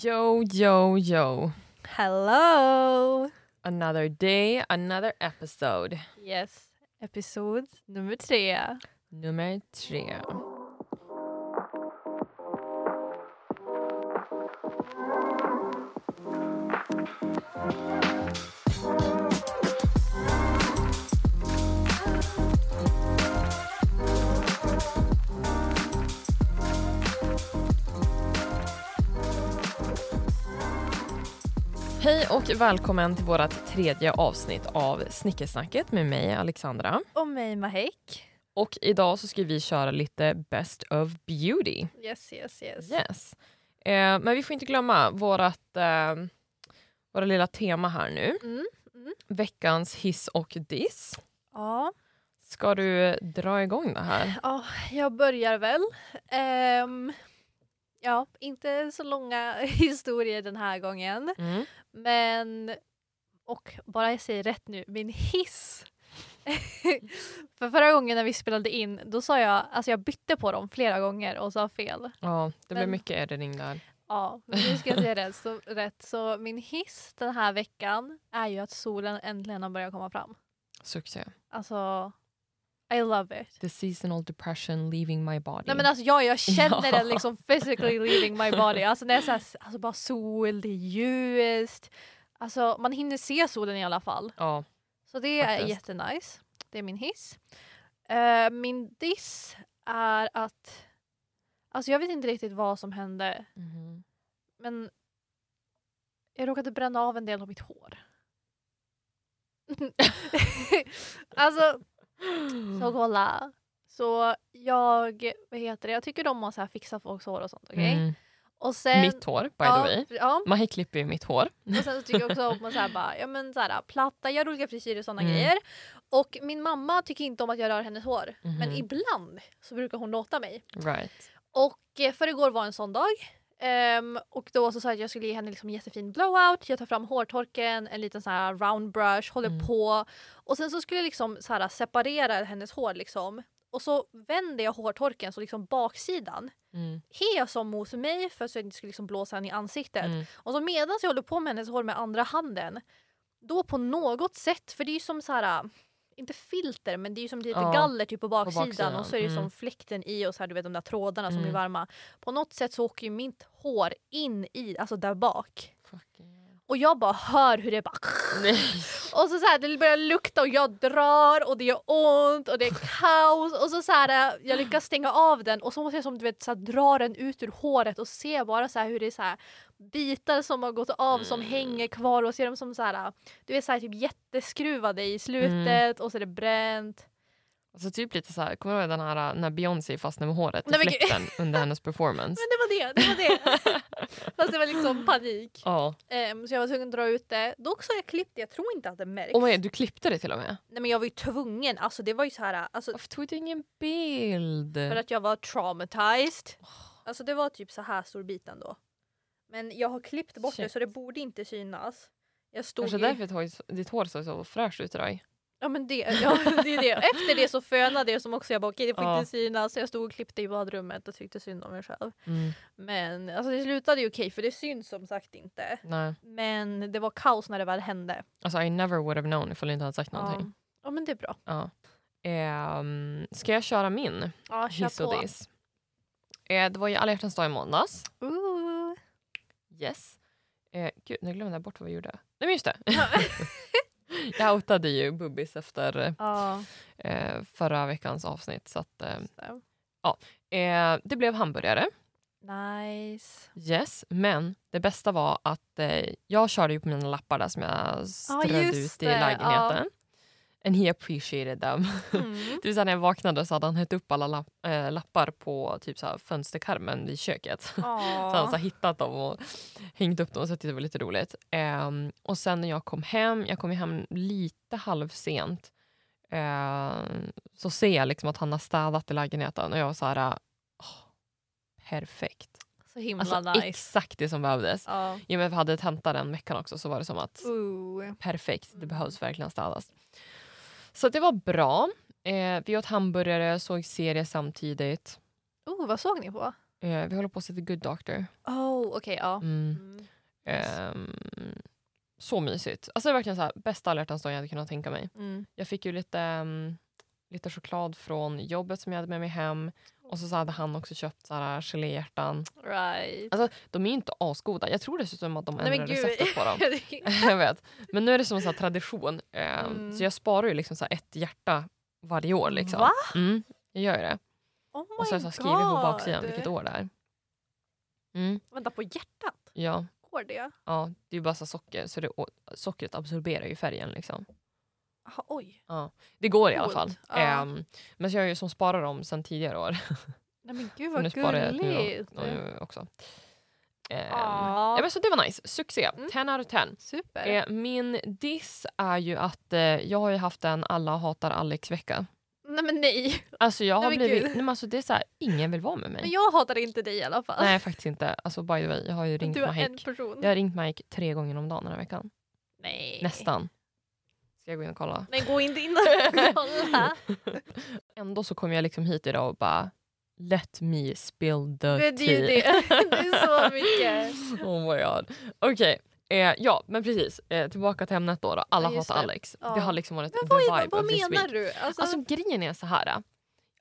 Yo, yo, yo. Hello! Another day, another episode. Yes, episod nummer tre. Nummer tre. Och välkommen till vårt tredje avsnitt av Snickersnacket med mig Alexandra. Och mig Mahek. Och idag så ska vi köra lite Best of Beauty. Yes, yes, yes. Yes. Eh, men vi får inte glömma vårat, eh, våra lilla tema här nu. Mm, mm. Veckans hiss och diss. Ja. Ska du dra igång det här? ja, jag börjar väl. Ehm, ja, inte så långa historier den här gången. Mm. Men, och bara jag säger rätt nu, min hiss. För förra gången när vi spelade in, då sa jag, alltså jag bytte på dem flera gånger och sa fel. Ja, det blev mycket editing där. Ja, men nu ska jag säga rätt så, rätt. så min hiss den här veckan är ju att solen äntligen har börjat komma fram. Succé. Alltså, I love it. The seasonal depression leaving my body. Nej men alltså jag, jag känner den liksom physically leaving my body. Alltså när jag så här, alltså bara sol, det är ljust. Alltså man hinner se solen i alla fall. ja, Så det är Faktiskt. jättenice. Det är min hiss. Eh, min diss är att, alltså jag vet inte riktigt vad som hände. mhm. Men jag råkade bränna av en del av mitt hår. alltså, så kolla. Så jag, vad heter det, jag tycker om att så här fixa folks hår och sånt. okej? Mm. Och sen, Mitt hår, by ja, the way. Ja, Mahi klipper ju mitt hår. och sen så tycker jag också om att så här bara, ja, men så här, platta, göra olika frisyrer och sådana Mm. grejer. Och min mamma tycker inte om att jag rör hennes hår. Men Mhm. ibland så brukar hon låta mig. Right. Och eh, för igår var en sån dag. Ehm, och då så sa jag att jag skulle ge henne liksom jättefin blowout. Jag tar fram hårtorken, en liten sån här round brush, håller Mm. på. Och sen så skulle jag liksom så här separera hennes hår liksom. Och så vänder jag hårtorken så liksom baksidan Mm. jag som mot mig för så jag inte skulle liksom blåsa henne i ansiktet. Mm. Och så medan jag håller på med hennes hår med andra handen, då på något sätt, för det är ju som så här inte filter men det är ju som lite Ja, galler typ på baksidan, baksidan, och så är det mm. som fläkten i och så här, du vet de där trådarna som Mm. blir varma. På något sätt så åker ju mitt hår in i, alltså där bak. Fucking. Och jag bara hör hur det bara Nej. och så, så här, det börjar lukta och jag drar och det gör ont och det är kaos och så, så här, jag lyckas stänga av den och så måste jag som du vet så här, dra den ut ur håret och se bara så här, hur det är så bitar som har gått av som Mm. hänger kvar och ser dem som så här, du vet så här, typ jätteskruvade i slutet och så är det bränt. Alltså typ lite så här, kommer du ihåg den här när Beyoncé fastnade med håret i Nej, fläkten under hennes performance? Men det var det, det var det. Fast det var liksom panik. Ja. Ehm, så jag var tvungen att dra ut det. Dock så har jag klippt det, jag tror inte att det märks. Oh my du klippte det till och med? Nej men jag var ju tvungen, alltså det var ju så här, alltså, Varför tog du ingen bild? För att jag var traumatized. Alltså det var typ så här stor bit ändå. Men jag har klippt bort det Shit. så det borde inte synas. Jag stod Kanske ju... därför ditt ditt hår såg så fräscht ut idag. Ja men det, ja, det är det. Efter det så fönade jag som också jag bara okej det får Ja. inte synas. Så jag stod och klippte i badrummet och tyckte synd om mig själv. Mm. Men alltså det slutade ju okej för det syns som sagt inte. Nej. Men det var kaos när det väl hände. Alltså I never would have known ifall du inte hade sagt Ja. någonting. ja men det är bra. Ja. Ehm, ska jag köra min Ja kör på. Eh, det var ju alla hjärtans dag i måndags. Ooh. Yes. Eh, gud, nu glömde jag bort vad vi gjorde. Nej men just det. jag outade ju Bubbis efter Ja. eh, förra veckans avsnitt. Så att, eh, så. eh, det blev hamburgare. Nice. Yes, men det bästa var att eh, jag körde ju på mina lappar där som jag strödde just ut i det, lägenheten. And he appreciated them. Mm. Det vill säga när jag vaknade så hade han hett upp alla lapp, eh, lappar på typ så här fönsterkarmen i köket. Så han hade så hittat dem och hängt upp dem och så det var lite roligt. Ehm, och sen när jag kom hem, jag kom hem lite halvsent, ehm, så ser jag liksom att han har städat i lägenheten och jag var så här, åh, perfekt. Så himla Alltså nice. exakt det som behövdes. Ja. I och med att vi hade tentat den veckan också så var det som att Ooh. perfekt, det behövs verkligen städas. Så det var bra. Eh, vi åt hamburgare, såg serie samtidigt. Oh, vad såg ni på? Eh, vi håller på att se The Good Doctor. Oh, okej, ja. Mm. Mm. Ehm, så mysigt. Alltså verkligen så här, bästa alla hjärtans dag jag hade kunnat tänka mig. Mm. Jag fick ju lite, um, lite choklad från jobbet som jag hade med mig hem. Och så, så hade han också köpt så här geléhjärtan. Right. Alltså, de är ju inte asgoda. Jag tror dessutom att de Nej, gud. receptet på dem. jag vet. Men nu är det som en tradition. Ehm, Mm. Så jag sparar ju liksom så ett hjärta varje år. Liksom. Va? Mm, jag gör det. oh Och så har jag skrivit på baksidan vilket år det är. Mm, Vänta, på hjärtat? ja, Går det? ja, det är ju bara så socker så det, sockret absorberar ju färgen. Liksom. Aha, oj. Det går i alla fall. Ja. Ehm, men jag är ju som sparar dem sen tidigare år. Nej men gud vad nu sparar jag nu, gulligt. då, nu också. Ehm, Ja. ja, men så det var nice. Succé. Mm. 10 out of 10. Super. Eh, min diss är ju att eh, jag har ju haft en alla hatar Alex-vecka. Nej men nej. Alltså jag Nej, har men blivit, nej, men alltså det är så här, ingen vill vara med mig. Men jag hatar inte dig i alla fall. Nej faktiskt inte. Alltså by the way, jag har ju ringt du har en Mike. person. Jag har ringt Mike tre gånger om dagen den här veckan. Nej. Nästan. Ska jag gå in och kolla? Nej gå inte in och kolla. Ändå så kom jag liksom hit idag och bara Let me spill the Det tea. det. Det är så mycket. oh my god. Okej, eh, ja men precis. Eh, tillbaka till ämnet då. då. Alla Ja, hatar det. Alex. Ja. Det har liksom varit Men the vad, vibe vad menar du? Alltså, Alltså grejen är så här.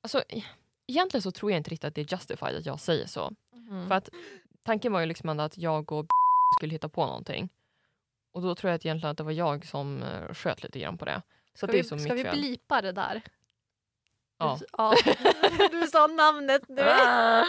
Alltså, e- egentligen så tror jag inte riktigt att det är justified att jag säger så. mm. För att tanken var ju liksom att jag och skulle hitta på någonting. Och då tror jag att egentligen att det var jag som uh, sköt lite grann på det. Så ska det är vi, som ska vi fel. blipa det där? Ja. Du, ja. du sa namnet nu. Ah,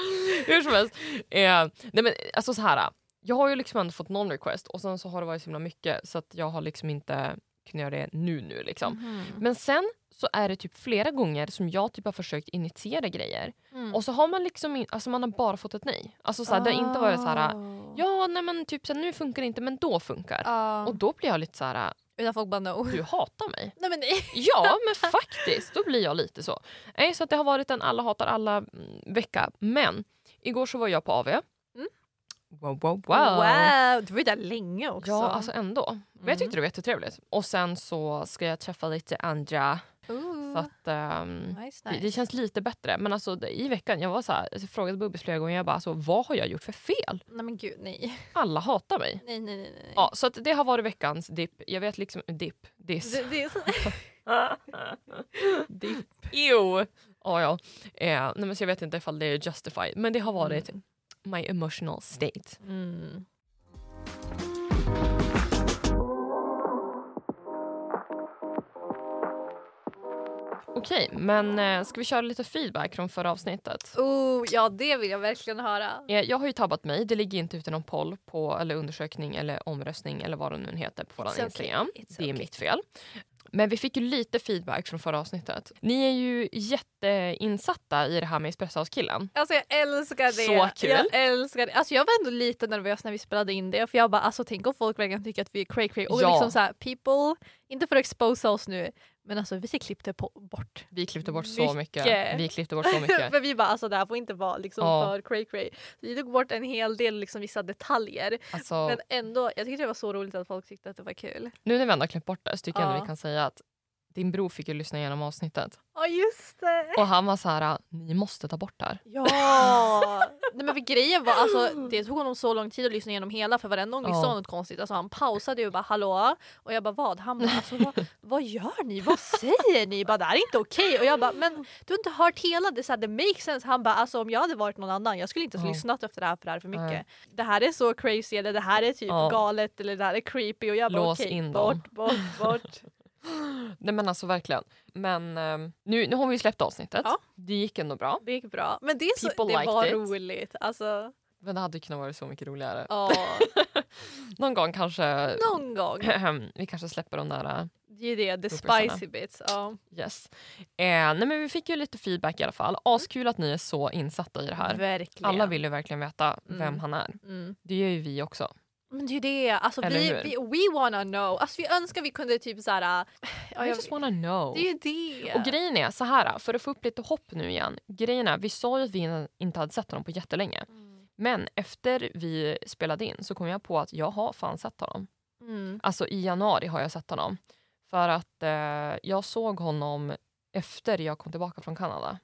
Hur som helst. Eh, nej men, alltså så här. Jag har ju liksom ändå fått någon request och sen så har det varit så himla mycket så att jag har liksom inte kunnat göra det nu nu liksom. Mhm. Men sen så är det typ flera gånger som jag typ har försökt initiera grejer Mm. och så har man liksom in, alltså man har bara fått ett nej. Alltså så här, det har inte varit så här Oh. ja nej men typ så här, nu funkar det inte men då funkar. Ja. Och då blir jag lite så här Utan folk bara no. du hatar mig. Nej men nej. Ja men faktiskt, då blir jag lite så. Nej, så att det har varit en alla hatar alla mm, vecka. Men igår så var jag på AV. Mm. Wow, wow, wow. Wow, du var ju där länge också. Ja, alltså ändå. Men jag tyckte det var jättetrevligt. Och sen så ska jag träffa lite andra. Så att, ehm, nice, det, nice. det känns lite bättre. Men alltså i veckan, jag var så här, jag frågade Bubbis flera gånger, jag bara alltså, vad har jag gjort för fel? Nej men gud, nej. Alla hatar mig. Nej, nej, nej. nej. Ja, så att det har varit veckans dipp. Jag vet liksom, dipp, diss. Dipp. Ew. Ja, ja. Eh, nej, men så jag vet inte ifall det är justified. Men det har varit Mm. my emotional state. Mm. Okej, men eh, ska vi köra lite feedback från förra avsnittet? Oh, ja, det vill jag verkligen höra. Eh, jag har ju tabbat mig. Det ligger inte ute någon poll på, eller undersökning eller omröstning eller vad det nu heter på vår okay, Instagram. it's Det är okay. mitt fel. Men vi fick ju lite feedback från förra avsnittet. Ni är ju jätteinsatta i det här med espressohousekillen. Alltså jag älskar det. Så kul. Jag älskar det. Alltså jag var ändå lite nervös när vi spelade in det för jag bara alltså tänk om folk verkligen tycker att vi är cray cray och Ja. liksom så här, people, inte för att exposa oss nu men alltså vi klippte på, bort. Vi klippte bort så mycket. Mycket. Vi klippte bort så mycket. för vi bara alltså det här får inte vara liksom Ja. för cray cray. Så vi tog bort en hel del liksom vissa detaljer Alltså, men ändå jag tyckte det var så roligt att folk tyckte att det var kul. nu när vi ändå har klippt bort det så tycker jag Ja. ändå vi kan säga att din bror fick ju lyssna igenom avsnittet. Ja just det! Och han var så här, ni måste ta bort det här. Ja! Nej men för grejen var alltså det tog honom så lång tid att lyssna igenom hela för varenda gång vi Ja. sa något konstigt. Alltså han pausade ju och bara hallå? Och jag bara vad? Han bara alltså vad, vad gör ni? Vad säger ni? Bara, det här är inte okej. Och jag bara men du har inte hört hela det, så här, det makes sense. Han bara alltså om jag hade varit någon annan jag skulle inte ha Ja. lyssnat efter det här för det här är för mycket. Nej. Det här är så crazy eller det här är typ Ja. galet eller det här är creepy och jag bara okej dem. bort, bort, bort. Nej men alltså verkligen. Men ehm, nu, nu har vi ju släppt avsnittet. Ja. Det gick ändå bra. Det gick bra. Men det, är så, People det var it. roligt. Alltså, Men det hade kunnat vara så mycket roligare. ja, Någon gång kanske någon gång. vi kanske släpper de där uh, Det är det, the spicy bits. Ja. yes. Eh, nej men vi fick ju lite feedback i alla fall. Askul att ni är så insatta i det här. Verkligen. Alla vill ju verkligen veta vem Mm. han är. Mm. Det gör ju vi också. Men det är ju det, alltså Eller vi, hur? vi, we wanna know. Alltså vi önskar vi kunde typ såhär... Ja, I just wanna know. det är ju det. Och grejen är så här, för att få upp lite hopp nu igen. Grejen är, vi sa ju att vi inte hade sett honom på jättelänge. Mm. Men efter vi spelade in så kom jag på att jag har fan sett honom. Mm. Alltså i januari har jag sett honom. För att eh, jag såg honom efter jag kom tillbaka från Kanada.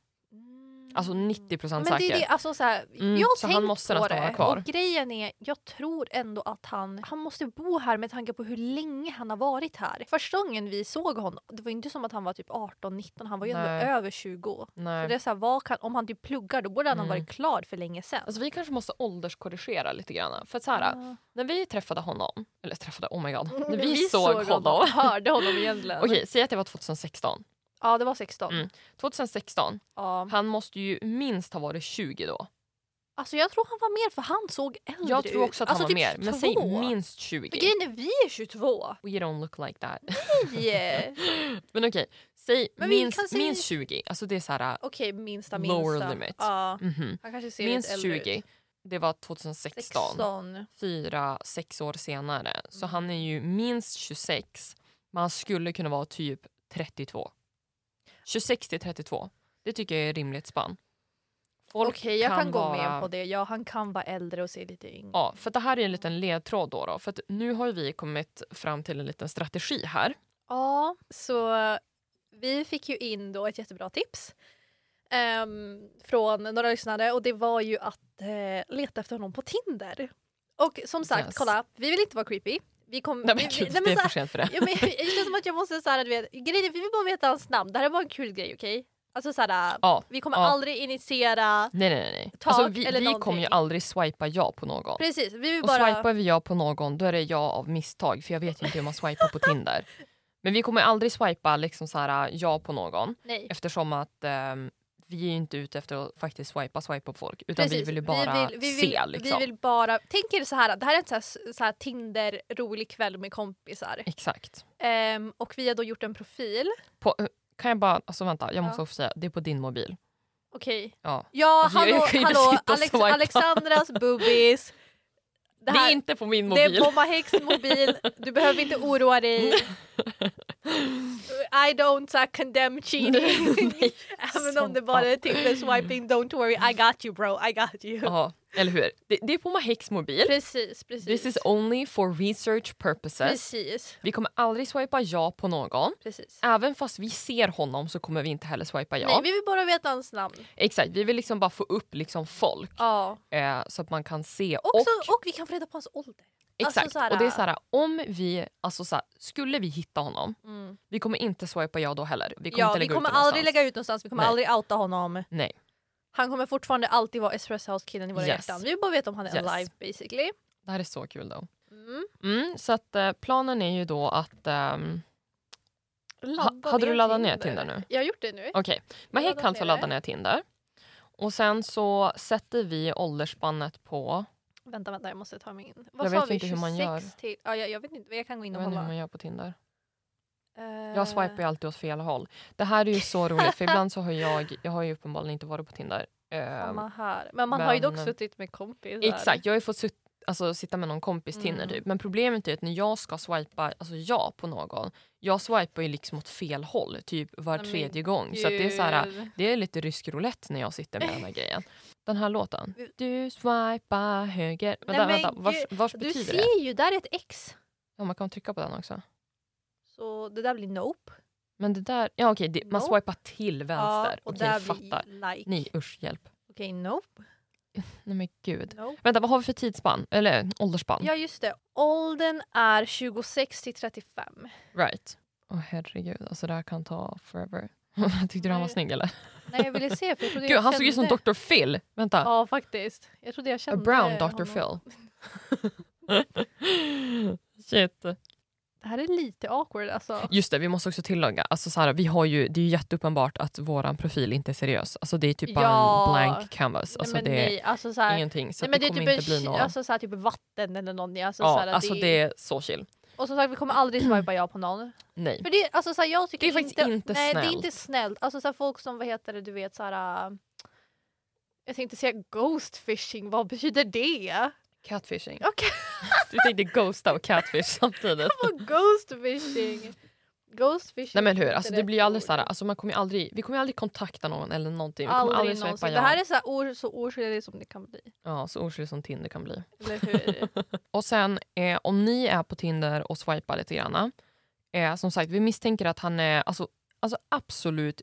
Mm. Alltså 90 Men säker. det det, alltså så här, Mm, jag har så han tänkt måste på det kvar. och grejen är, jag tror ändå att han, han måste bo här med tanke på hur länge han har varit här. Första gången vi såg honom, det var inte som att han var typ 18-19, han var ju ändå Nej. över 20. Nej. Så det är så här, vad kan, om han typ pluggar då borde han Mm. ha varit klar för länge sedan. Alltså vi kanske måste ålderskorrigera lite grann. För att så här, Ja. när vi träffade honom, eller träffade, oh my god, när Men vi, såg, honom. hörde honom egentligen. Okej, säg att det var 2016. Ja det var 16. Mm. 2016, Ja. han måste ju minst ha varit 20 då. Alltså jag tror han var mer för han såg äldre Jag tror ut. också att alltså, han var typ mer, men säg 22. minst 20. Men grejen är vi är 22. We don't look like that. Nej. men okej, säg Men minst, säga- minst 20. Alltså det är så här, Okej minsta minsta. Lower limit. Ja. mhm. Han kanske ser minst lite äldre 20. ut. Det var 2016. 16. Fyra, sex år senare. Så han är ju minst 26. Men han skulle kunna vara typ 32. 26 till 32. Det tycker jag är rimligt spann. Folk Okej jag kan, gå vara- med på det. Ja han kan vara äldre och se lite yngre Ja, för det här är en liten ledtråd då. då för nu har vi kommit fram till en liten strategi här. Ja, så vi fick ju in då ett jättebra tips ehm, från några lyssnare och det var ju att eh, leta efter honom på Tinder. Och som sagt, Yes. kolla, vi vill inte vara creepy. Vi kom, Nej men gud, nej, men det är för sent för det. ja, men, Det känns som att jag måste såhär, du vet, grejen är, vi vill bara veta hans namn. Det här är bara en kul grej, okej? Alltså såhär, Ja, vi kommer ja. aldrig initiera nej nej nej. Tak Alltså, vi eller vi kommer ju aldrig swipa ja på någon. Precis, vi vill Och bara... swipar vi ja på någon då är det ja av misstag för jag vet ju inte hur man swipar på Tinder. Men vi kommer aldrig swipa liksom så här, ja på någon Nej. eftersom att ehm, vi är ju inte ute efter att faktiskt swipa swipa på folk utan vi Precis. vill ju bara vi vill, vi se. vill, liksom. Vi vill bara, tänk er så här, det här är en så här, så här Tinder rolig kväll med kompisar. Exakt. Ehm, och vi har då gjort en profil. På, eh, kan jag bara, alltså vänta, jag måste Ja. också säga, det är på din mobil. Okej. Ja. Ja, jag hallå, hallå Alex. Alexandras boobies. Det, Det, här, är inte på min det mobil. är Bomma Hex mobil, du behöver inte oroa dig. I don't uh, condemn cheating. Nej, Även om det bara är Tinder swiping, don't worry, I got you bro, I got you. Ja, eller hur? Det, det är på Mahex mobil. Precis, precis. This is only for research purposes. precis, Vi kommer aldrig swipa ja på någon. precis. Även fast vi ser honom så kommer vi inte heller swipa ja. Nej, vi vill bara veta hans namn. Exakt, vi vill liksom bara få upp liksom folk Ja. eh, så att man kan se. Också, och, och vi kan få reda på hans ålder. Exakt, alltså så här- och det är så här, om vi, alltså så skulle vi hitta honom, Mm. vi kommer inte swipa ja då heller. Vi kommer Ja, inte vi lägga kommer ut aldrig lägga ut någonstans, vi kommer Nej. aldrig outa honom. Nej, Han kommer fortfarande alltid vara Espresso House-killen i våra Yes. hjärtan. Vi vill bara veta om han är Yes. alive basically. det här är så kul då. Mm. Mm, så att eh, planen är ju då att... ehm, Ladda hade du laddat ner Tinder nu? Jag har gjort det nu. Okej, Mahek laddat kan alltså ner det. ladda ner Tinder. Och sen så sätter vi ålderspannet på... Vänta, vänta, jag måste ta min. Vad Jag sa vet vi? inte hur man 26 gör. Till, ja, jag, jag vet inte, jag kan gå in Jag och vet inte hur man gör på Tinder. Eh, Jag swipar ju alltid åt fel håll. Det här är ju så roligt för ibland så har jag, jag har ju uppenbarligen inte varit på Tinder. Ehm, Samma här. Men man har ju dock men- suttit med kompisar. exakt, jag har ju fått sutt, alltså, sitta med någon kompis Tinder Mm. typ. Men problemet är att när jag ska swipa alltså, ja på någon, jag swipar ju liksom åt fel håll typ var Nej, tredje gång. Så att det är så här, Gud. det är lite rysk roulette när jag sitter med den här grejen. Den här låten. Du swipar höger. Vänta, men vänta. Vars, gud, vars Du betyder det? ser ju, där är ett X. Ja, man kan trycka på den också. Så det där blir nope. Men det där, ja okej, det, man No. swipar till vänster. Ja, och okej, där fattar. blir like. Nej usch, hjälp. Okej, nope. Nej men gud. nope. Vänta, vad har vi för tidsspann? Eller åldersspann? Ja just det, åldern är 26 till 35. Right. Åh herregud, alltså det här kan ta forever. Tyckte du han var snygg eller? Nej jag ville se för jag trodde Gud, jag han såg ut som kände- Dr. Phil. Vänta. Ja faktiskt. Jag trodde jag A kände brown Dr. honom. Phil. Shit. Det här är lite awkward alltså. Just det, vi måste också tillägga, alltså så här, vi har ju, det är ju jätteuppenbart att våran profil inte är seriös. Alltså det är typ Ja. en blank canvas. Alltså nej, det är nej, alltså, så här, ingenting. Så nej, men det det kommer typ, inte bli en, något. alltså, så här, typ vatten eller någonting. Alltså, ja, så här, alltså det är så chill. Och som sagt vi kommer aldrig swipa ja på någon. Nej. För det, alltså, så här, jag tycker Det är faktiskt inte nej, det är snällt. inte snällt. Alltså så här, folk som, vad heter det, du vet så här. äh, Jag tänkte säga ghost fishing, vad betyder det? Catfishing. Okej, Du tänkte ghosta och catfish samtidigt. vad ghost fishing? Ghost fishing. Nej men hur, alltså, det blir ju aldrig ord. så här, alltså, man kommer aldrig, vi kommer aldrig kontakta någon eller någonting. Vi kommer Aldrig, aldrig någonsin. swipa Det ja. här är så, or, så oskyldigt som det kan bli. Ja, så oskyldigt som Tinder kan bli. Eller hur? Och sen eh, om ni är på Tinder och swipar lite grann. Eh, som sagt, vi misstänker att han är alltså, alltså absolut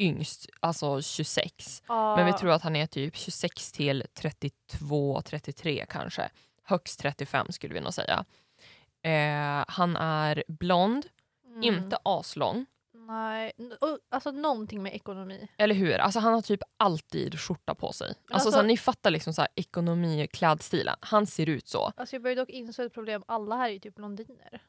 yngst, alltså 26. Ja. Men vi tror att han är typ 26 till 32, 33 kanske. Högst 35 skulle vi nog säga. Eh, han är blond, Mm. inte aslång. Nej, alltså någonting med ekonomi. Eller hur? Alltså han har typ alltid skjorta på sig. Alltså, alltså- så här, ni fattar liksom så här, ekonomiklädstilen. Han ser ut så. Alltså jag börjar dock inse ett problem, alla här är ju typ blondiner.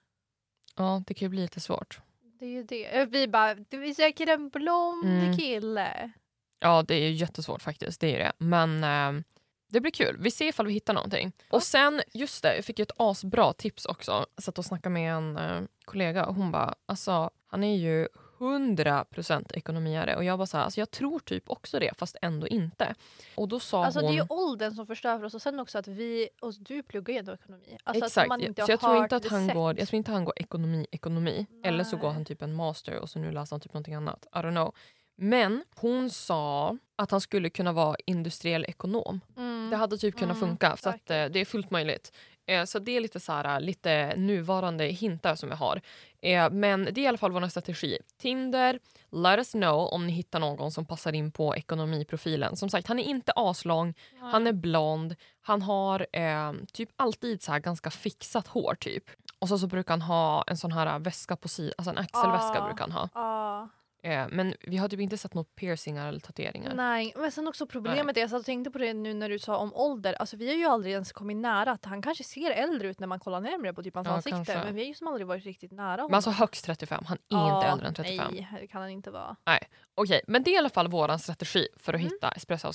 Ja, det kan ju bli lite svårt. Det är ju det. Vi bara, vi söker en blond Mm. kille. Ja, det är ju jättesvårt faktiskt. Det är det. Men eh, det blir kul. Vi ser ifall vi hittar någonting. Och sen, just det, jag fick ju ett asbra tips också. Jag satt och snackade med en eh, kollega och hon bara, alltså han är ju 100% ekonomiare. Och jag bara så här, alltså jag tror typ också det fast ändå inte. Och då sa Alltså hon... det är ju åldern som förstör för oss och sen också att vi, och du pluggar ju ändå ekonomi. Alltså Exakt, att man inte så har jag tror, inte att han går, jag tror inte han går ekonomi, ekonomi. Eller så går Nej. han typ en master och så nu läser han typ någonting annat. I don't know. Men hon sa att han skulle kunna vara industriell ekonom. Mm. Det hade typ kunnat Mm, funka. Så att, eh, det är fullt möjligt. Eh, så det är lite, så här, lite nuvarande hintar som vi har. Eh, men det är i alla fall vår strategi. Tinder, let us know om ni hittar någon som passar in på ekonomiprofilen. Som sagt, han är inte aslång, han är blond, han har eh, typ alltid så ganska fixat hår typ. Och så, så brukar han ha en sån här väska på sidan, alltså en axelväska Ah. brukar han ha. Ja. Eh, men vi har typ inte sett några piercingar eller tatueringar. Nej, men sen också problemet är, jag satt och tänkte på det nu när du sa om ålder, alltså vi har ju aldrig ens kommit nära att han kanske ser äldre ut när man kollar närmare på typ hans Ja, ansikte kanske. men vi har ju som aldrig varit riktigt nära honom. Men alltså högst 35, han är inte äldre än 35. Nej, det kan han inte vara. Okej, men det är i alla fall vår strategi för att Mm. hitta Espresso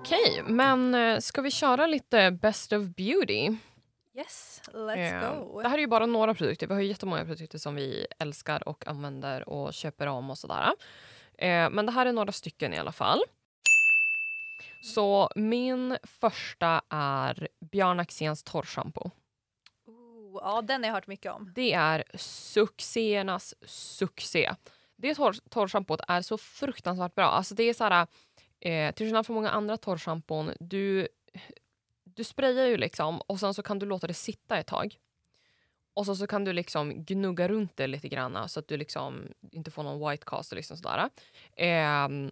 Okej, men eh, ska vi köra lite Best of Beauty? Yes, let's Eh, go. Det här är ju bara några produkter. Vi har ju jättemånga produkter som vi älskar och använder och köper om och sådär. Eh, men det här är några stycken i alla fall. Så min första är Björn Axéns torrschampo. Ja, den har jag hört mycket om. Det är succéernas succé. Det torr, torrschampot är så fruktansvärt bra. Alltså det är så här, eh, till skillnad från många andra torrschampon, du, du sprayar ju liksom och sen så kan du låta det sitta ett tag. Och så, så kan du liksom gnugga runt det lite grann så att du liksom inte får någon white cast och liksom sådär. Ehm,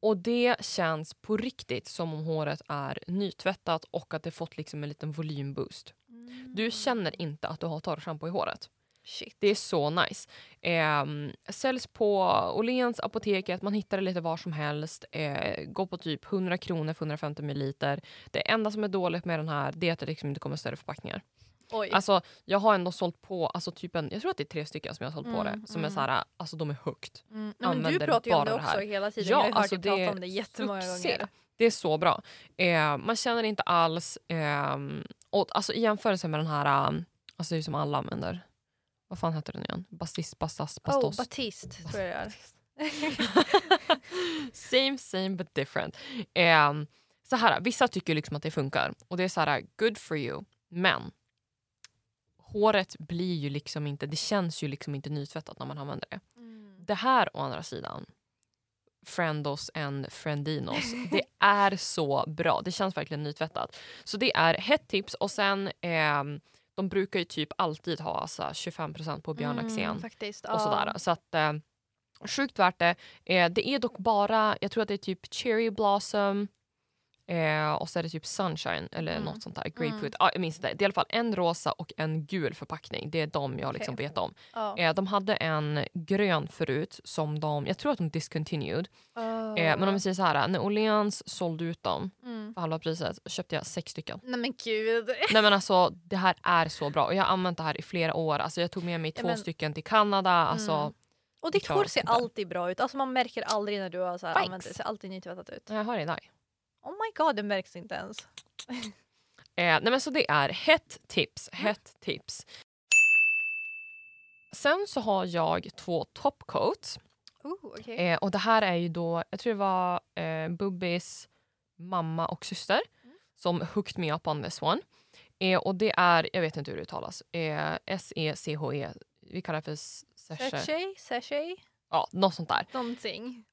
och det känns på riktigt som om håret är nytvättat och att det fått liksom en liten volymboost. Du känner inte att du har torrschampo i håret. Shit. Det är så nice. Eh, säljs på Åhléns, apoteket, man hittar det lite var som helst. Eh, går på typ 100 kronor för 150 milliliter. Det enda som är dåligt med den här det är att det liksom inte kommer större förpackningar. Oj. Alltså, jag har ändå sålt på, alltså typ en, jag tror att det är tre stycken som jag har sålt på Mm, det. Som är mm. så här, alltså de är högt. mm. Nej, men du pratar ju om det det också hela tiden. Ja, jag har hört alltså dig det prata är om det jättemånga succé. gånger. Det är så bra. Eh, man känner inte alls, ehm, och, alltså i jämförelse med den här, um, alltså det är som alla använder. Vad fan heter den igen? Bastis, bastas, Oh, bastos. Batiste tror jag det är. same same but different. Ehm, så här, vissa tycker liksom att det funkar och det är så här, good for you. Men håret blir ju liksom inte, det känns ju liksom inte nytvättat när man använder det. Mm. Det här å andra sidan, Friendos and Friendinos, det är så bra. Det känns verkligen nytvättat. Så det är hett tips och sen ehm, de brukar ju typ alltid ha alltså, 25% på Björn Axén Mm, faktiskt. och sådär. Så att eh, sjukt värt det. Eh, det är dock bara, jag tror att det är typ cherry blossom eh, och så är det typ sunshine eller Mm. något sånt där. Grapefruit. Mm. Ja, jag minns inte. Det är i alla fall en rosa och en gul förpackning. Det är de jag liksom vet om. Ja. Eh, de hade en grön förut som de, jag tror att de discontinued. Eh, men om vi säger så här, när Åhléns sålde ut dem Mm. för halva priset köpte jag sex stycken. Nej men gud. Nej men alltså det här är så bra och jag har använt det här i flera år. Alltså jag tog med mig Ja, två men- stycken till Kanada. Alltså, Mm. Och ditt hår ser alltid bra ut. Alltså man märker aldrig när du har så här använt det. Ser alltid nytvättat ut. Jag har det där. Oh my god, det märks inte ens. Eh, nej men så det är hett tips, hett tips. Sen så har jag två topcoats. Oh, okay. Eh, och det här är ju då, jag tror det var eh, Bubbis mamma och syster Mm. som hooked me up on this one. Eh, och det är, jag vet inte hur det uttalas, eh, S-E-C-H-E. Vi kallar det för s- sachet. Sachet? Sachet? Ja, något sånt där. Någonting.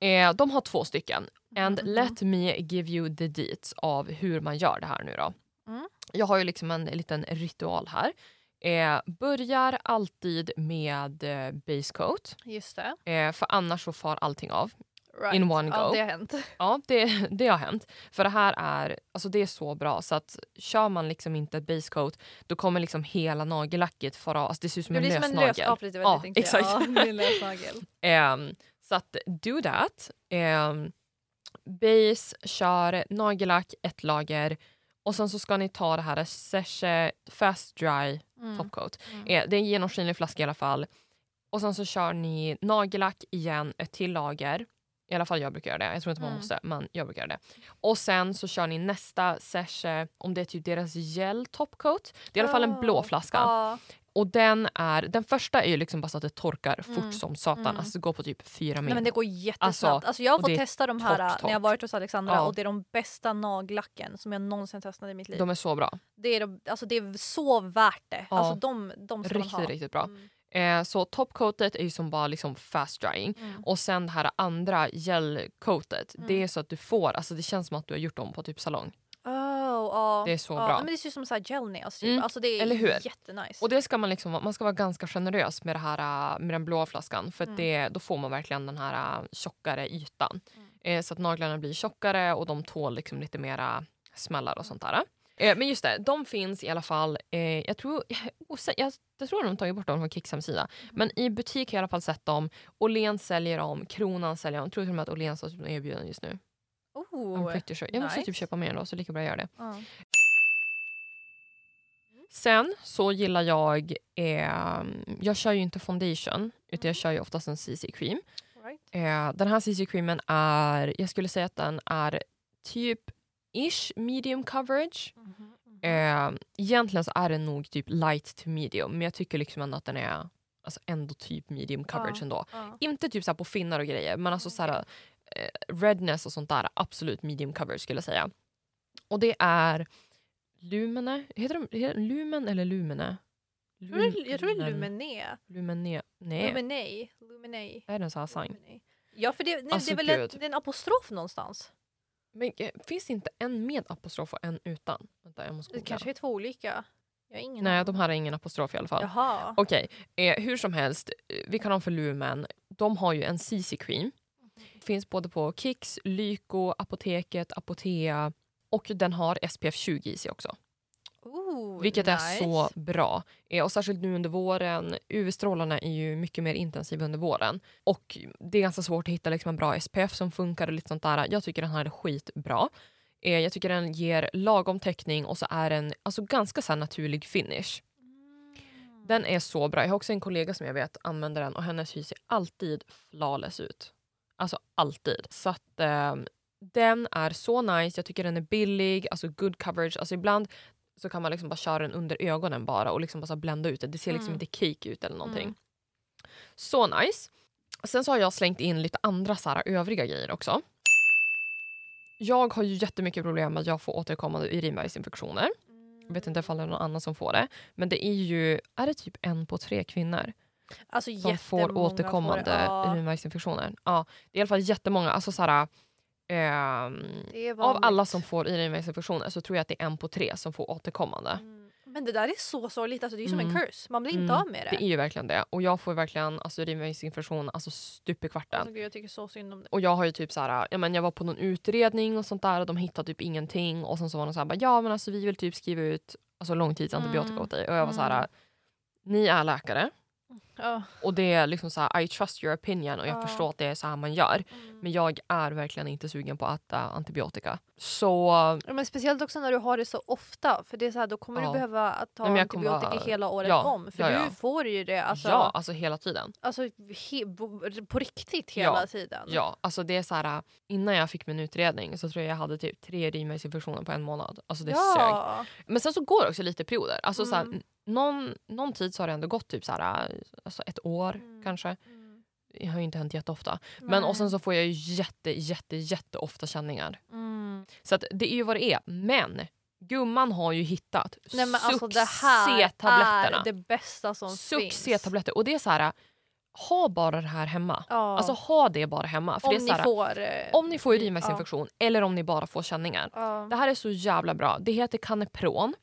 Eh, de har två stycken. And Mhm. let me give you the deets av hur man gör det här nu då. Mm. Jag har ju liksom en liten ritual här. Eh, börjar alltid med eh, base coat. Just det. Eh, för annars så far allting av. Right. In one Ja, go. det har hänt. Ja, det, det har hänt. För det här är, alltså det är så bra så att kör man liksom inte ett base coat då kommer liksom hela nagellacket fara. Alltså det ser ut som Det en blir lös som en lös ja, lite Ja, tänkte jag. exakt. Ja, det är en lösnagel. Ehm, så att do that. Um, base, kör nagellack, ett lager. Och sen så ska ni ta det här Seshe Fast Dry Mm. Topcoat. Mm. Eh, det är en genomskinlig flaska i alla fall. Och sen så kör ni nagellack igen, ett till lager. I alla fall jag brukar göra det. Jag tror inte man Mm. måste, men jag brukar göra det. Och sen så kör ni nästa Seshe, om det är typ deras gel topcoat. Det är i alla fall en blå Oh, flaska. Ja. Och den är, den första är ju liksom bara så att det torkar Mm. fort som satan. Mm. Alltså det går på typ fyra Nej, min. men det går jättesnabbt. Alltså, jag har fått testa de här torrt, när jag varit hos Alexandra Ja. och det är de bästa nagellacken som jag någonsin testat i mitt liv. De är så bra. Det, är, de- alltså, det är så värt det. Ja. Alltså, de, de ska man ha. Riktigt, riktigt bra. Mm. Eh, så topcoatet är ju som bara liksom fast drying. Mm. Och sen det här andra gelcoatet, Mm. det är så att du får, alltså det känns som att du har gjort dem på typ salong. Oh, ja. Det är så ja. bra. Men det ser ut som så här gel nails. Typ. Mm, Alltså, det är eller hur? jättenice. Och det ska man liksom, man ska vara ganska generös med, det här, äh, med den blåa flaskan för Mm. det, då får man verkligen den här äh, tjockare ytan. Mm. Eh, så att naglarna blir tjockare och de tål liksom lite mera smällar och sånt där. Eh, men just det, de finns i alla fall, eh, jag, tror, osä- jag, jag tror de tagit bort dem från Kicks hemsida. Men i butik har jag i alla fall sett dem. Åhléns säljer dem, Kronan säljer dem. Jag tror till och med att Åhléns har typ erbjuden just nu. Oh. sure. Jag måste nice. typ köpa mer då så lika bra att göra det. Ja. Sen så gillar jag, eh, jag kör ju inte foundation utan Mm. jag kör ju oftast en CC cream. Right. Eh, den här CC creamen är, jag skulle säga att den är typ ish medium coverage. Mhm, mhm. Eh, egentligen så är den nog typ light to medium men jag tycker liksom ändå att den är alltså ändå typ medium coverage Ja. ändå. Ja. Inte typ så på finnar och grejer men alltså Mm, så här, eh, redness och sånt där absolut medium coverage skulle jag säga. Och det är Lumene, heter de heter Lumen eller Lumene? Jag tror det- Jag tror det är Lumen- Lumene. Lumene, nej. Lumene. Lumene. Är det en sån här sign? Lumene. Ja, för det, nej, Alltså, det är väl en, en apostrof någonstans? Men eh, finns det inte en med apostrof och en utan? Vänta, jag måste Det kanske är två olika. Jag har ingen Nej, de här har ingen apostrof i alla fall. Jaha. Okej, eh, hur som helst, eh, vi kan ha för Lumen. De har ju en CC cream. Finns både på Kicks, Lyko, Apoteket, Apotea och den har SPF 20 i sig också. Ooh, Vilket nice. är så bra. Eh, och särskilt nu under våren. UV-strålarna är ju mycket mer intensiva under våren. Och det är ganska svårt att hitta liksom en bra SPF som funkar och lite sånt där. Jag tycker den här är skitbra. Eh, jag tycker den ger lagom täckning och så är den alltså ganska så naturlig finish. Mm. Den är så bra. Jag har också en kollega som jag vet använder den och hennes hy ser alltid flawless ut. Alltså alltid. Så att eh, den är så nice. Jag tycker den är billig, alltså good coverage. Alltså ibland så kan man liksom bara köra den under ögonen bara och liksom bara blända ut det. Det ser liksom Mm. inte cake ut eller någonting. Mm. Så nice. Sen så har jag slängt in lite andra så här, övriga grejer också. Jag har ju jättemycket problem med att jag får återkommande urinvägsinfektioner. Jag vet inte ifall det är någon annan som får det. Men det är ju, är det typ en på tre kvinnor Alltså som får återkommande får. Ja, urinvägsinfektioner? Ja, det är i alla fall jättemånga. Alltså så här, är av alla som får urinvägsinfektioner så tror jag att det är en på tre som får återkommande. Mm. Men det där är så sorgligt, alltså, det är som en Mm. curse. Man blir inte Mm. av med det. Det är ju verkligen det. Och jag får verkligen alltså, urinvägsinfektion alltså, stup i kvarten. Alltså, gud, jag tycker så synd om det. Och jag har ju typ så här, ja, men jag var på någon utredning och sånt där och de hittade typ ingenting och sen så var de så här, ja men alltså vi vill typ skriva ut alltså, långtidsantibiotika Mm. åt dig. Och jag var så här, Mm. ni är läkare Ja. och det är liksom så här, I trust your opinion och jag Ja. förstår att det är så här man gör. Mm. Men jag är verkligen inte sugen på att äta antibiotika. Så Ja, Men speciellt också när du har det så ofta. För det är så här, Då kommer Ja. du behöva att ta Nej, antibiotika vara- hela året Ja, om. För ja, ja. du får ju det alltså, ja, alltså hela tiden. alltså, he, på riktigt hela tiden. Ja, alltså det är så här, innan jag fick min utredning så tror jag jag hade typ tre urinvägsinfektioner på en månad. Alltså det sög. ja. Men sen så går det också lite perioder. Alltså så här, Mm. Någon, någon tid så har det ändå gått typ så här, alltså ett år Mm. kanske. Mm. Det har ju inte hänt jätteofta. Men och sen så får jag ju jätte, jätte, jätte ofta känningar. Mm. Så att det är ju vad det är. Men gumman har ju hittat Nej men alltså det här är det bästa som finns. Och det är så här, ha bara det här hemma. Ja. Alltså ha det bara hemma. För om det är ni så här, får... eh, om ni får urinvägsinfektion eller om ni bara får känningar. ja. Det här är så jävla bra. Det heter Canepron.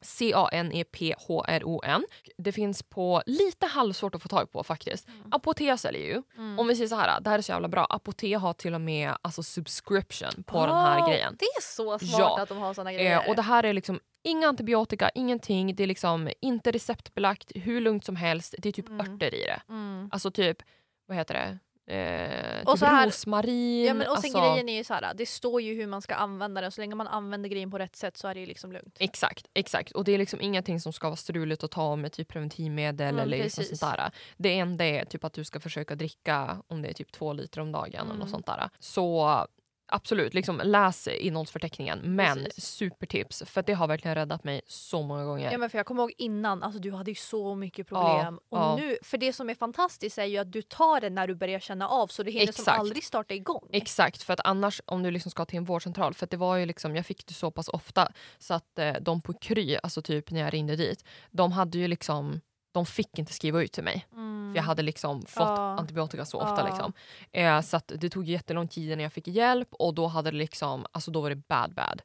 C-A-N-E-P-H-R-O-N. Det finns på lite halvsvårt att få tag på faktiskt. Mm. Apotea säljer ju. Mm. Om vi säger så här, det här är så jävla bra. Apotea har till och med alltså, subscription på den här grejen. Det är så smart Ja. att de har såna grejer. Eh, och det här är liksom inga antibiotika, ingenting. Det är liksom inte receptbelagt, hur lugnt som helst. Det är typ Mm. örter i det. mm. Alltså typ, vad heter det? Eh, Och typ så här- rosmarin. Ja, men och sen alltså, grejen är ju så här, det står ju hur man ska använda den. Så länge man använder grejen på rätt sätt så är det liksom lugnt. Exakt, exakt. Och det är liksom ingenting som ska vara struligt att ta med typ preventivmedel Mm, eller liksom sånt där. Det enda är typ att du ska försöka dricka om det är typ två liter om dagen Mm. något sånt där. Så absolut, liksom läs innehållsförteckningen. Men Precis. supertips, för det har verkligen räddat mig så många gånger. Ja, men för jag kommer ihåg innan, alltså du hade ju så mycket problem. och ja. nu, för det som är fantastiskt är ju att du tar det när du börjar känna av så det hinner som Exakt. aldrig starta igång. Exakt, för att annars om du liksom ska till en vårdcentral, för det var ju liksom, jag fick det så pass ofta så att eh, de på Kry, alltså typ när jag ringde dit, de hade ju liksom de fick inte skriva ut till mig. Mm. För jag hade liksom fått Ja. antibiotika så ofta. Ja. Liksom. Eh, så det tog jättelång tid innan jag fick hjälp och då, hade det liksom, alltså då var det bad bad.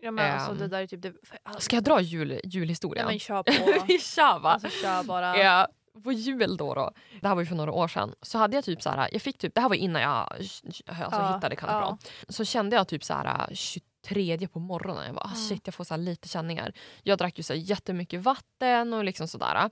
ja, men alltså, ehm, det där är typ det... Alltså, Ska jag dra jul, nej, julhistorien? men kör på. Vi kör va? alltså kör bara. Eh, på jul då, då, det här var ju för några år sedan, så hade jag typ så här, jag fick typ, det här var innan jag alltså, Ja, hittade Canopron. Så kände jag typ så här 23 på morgonen, jag bara Mm. shit jag får så här lite känningar. Jag drack ju så här jättemycket vatten och liksom sådär.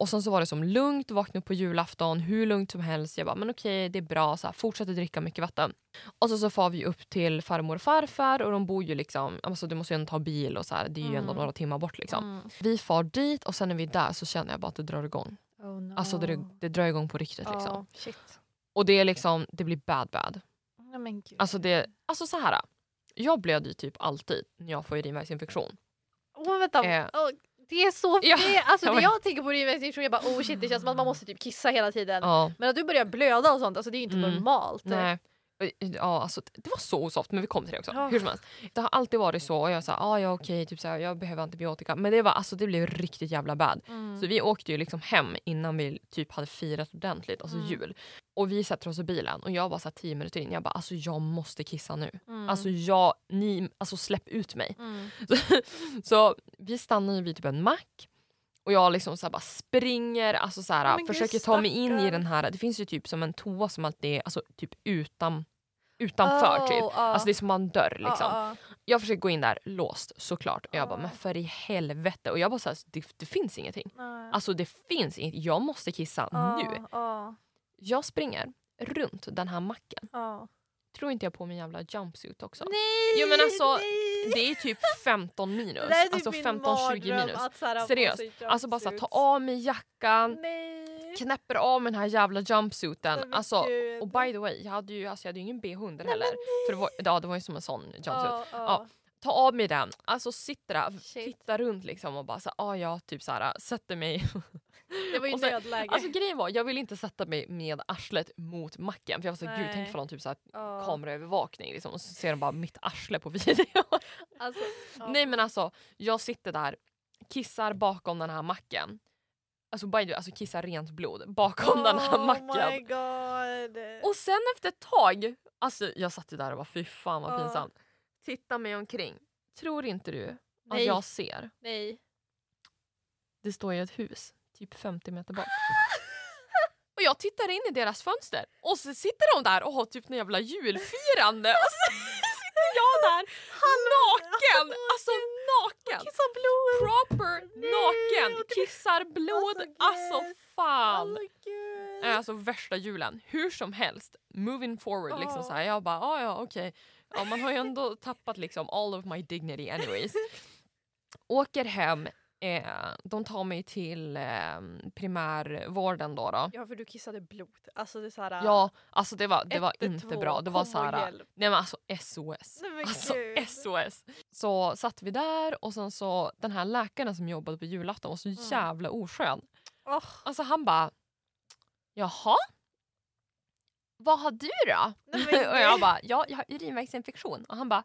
Och sen så var det som lugnt, vaknade upp på julafton, hur lugnt som helst. Jag bara, men okej det är bra, så här, fortsätter dricka mycket vatten. Och så, så far vi upp till farmor och farfar och de bor ju liksom, alltså du måste ju ändå ta bil och så här, det är ju ändå Mm. några timmar bort liksom. Mm. Vi far dit och sen när vi är där så känner jag bara att det drar igång. Oh, no. Alltså det, det drar igång på riktigt Ja, liksom. shit. Och det är liksom, det blir bad bad. Gud. Alltså det, alltså så här. Jag blöder ju typ alltid när jag får urinvägsinfektion. Åh, vänta. Eh. Åh, det är så Ja. det, alltså, Ja, det jag tänker på urinvägsinfektion, jag bara oh shit det känns som att man måste typ kissa hela tiden. Ja, Men att du börjar blöda och sånt, alltså det är ju inte Mm. normalt. nej. Ja, alltså, det var så osoft, men vi kommer till det också. Ja. Hur som helst. Det har alltid varit så. Och jag sa ah, ja, okej, typ så här, jag behöver antibiotika. Men det, var, alltså, det blev riktigt jävla bad. Mm. Så vi åkte ju liksom hem innan vi typ hade firat ordentligt, alltså Mm. jul. Och vi sätter oss i bilen och jag var så här tio minuter in. Jag bara alltså jag måste kissa nu. Mm. Alltså jag, ni, alltså släpp ut mig. Mm. Så vi stannar ju vid typ en mack. Och jag liksom så bara springer, alltså så här, gud, försöker ta mig in i den här. Det finns ju typ som en toa som alltid är alltså, typ utan, utanför. typ. Oh. Alltså det är som en dörr liksom. Ja, Jag försöker gå in där, låst såklart. Och jag bara men för i helvete. Och jag bara så här, det, det finns ingenting. Alltså det finns inget, jag måste kissa nu. ja, Jag springer runt den här macken. Tror inte jag på min jävla jumpsuit också. Nej! Jo, men alltså, nej. Det är typ 15 minus. Typ alltså min 15-20 mardröm, minus. Seriöst. Alltså bara så här, ta av mig jackan, Nej. knäpper av mig den här jävla jumpsuiten. Nej, Alltså, gud. och by the way, jag hade ju, alltså, jag hade ju ingen bh under Nej, heller. För det var, ja, det var ju som en sån jumpsuit. Ja, Ja. ja. Ta av mig den, alltså sitter där, tittar runt liksom och bara så ah, ja, typ så här, sätter mig. Det var ju sen- nödläge. Alltså grejen var, jag ville inte sätta mig med arslet mot macken. För jag var så gud tänk för någon typ så här, Ja. kameraövervakning liksom, och så ser de bara mitt arsle på video. Alltså, ja. Nej men alltså, jag sitter där, kissar bakom den här macken. Alltså, by the alltså kissar rent blod bakom den här Oh my macken. god. Och sen efter ett tag, alltså jag satt ju där och bara fy fan vad pinsamt. Titta mig omkring. Tror inte du att Nej. jag ser? Nej. Det står ju ett hus, typ 50 meter bort. Och jag tittar in i deras fönster och så sitter de där och har typ en jävla julfirande och så sitter jag där naken! Alltså naken! Kissa blod. Proper naken! Kissar blod, Alltså, alltså fan! Alltså värsta julen. Hur som helst, moving forward. Liksom Ja. så här, jag bara, ah, ja okej. Ja, man har ju ändå tappat liksom all of my dignity anyways. Åker hem, eh, de tar mig till eh, primärvården då. då. Ja för du kissade blod. Alltså det är såhär... Ja, alltså det var, det var 112, inte bra. Det var så här, hjälp. nej men alltså SOS. Nej, men Alltså gud. SOS. Så satt vi där och sen så den här läkaren som jobbade på julafton var så Mm. jävla oskön. Åh, Alltså han bara, jaha? Vad har du då? Nej, och jag bara, ja jag har urinvägsinfektion. Och han bara,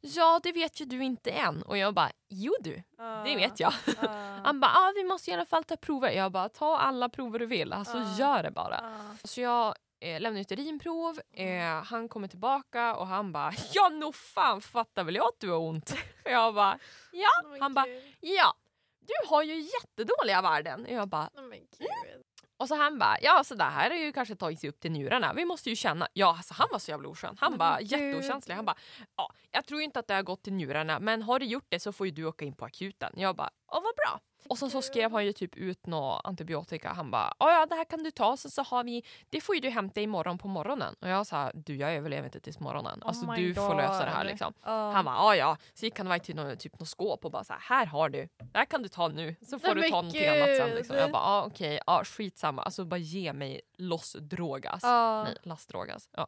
ja det vet ju du inte än. Och jag bara, jo du, det vet jag. Ah. Han bara, ah, vi måste i alla fall ta prover. Jag bara, ta alla prover du vill, alltså Ja. gör det bara. Ah. Så jag eh, lämnade ut urinprov, eh, han kommer tillbaka och han bara, ja nog fan fattar väl jag att du har ont. Jag bara, ja. Oh Han bara, ja, du har ju jättedåliga värden. Jag bara, Oh Gud. Och så han bara, ja så det här har ju kanske tagit sig upp till njurarna. Vi måste ju känna. Ja, alltså han var så jävla oskön. Han bara jätteokänslig. Han bara, ja, jag tror ju inte att det har gått till njurarna, men har du gjort det så får ju du åka in på akuten. Jag bara, ja vad bra. Och sen så skrev han ju typ ut något antibiotika. Han bara, ja det här kan du ta så, så har vi, det får ju du hämta imorgon på morgonen. Och jag sa, du jag överlever inte tills morgonen. Alltså Oh du får lösa det här God. liksom. Ah. Han bara, ja. Så gick han iväg till något, typ något skåp och bara så här, här har du. Det här kan du ta nu. Så får Nej, du ta någonting annat sen. Liksom. gud. Jag bara, okej, ja skitsamma. Alltså bara ge mig loss drogas. Ah. Nej, lastdrogas. Ja.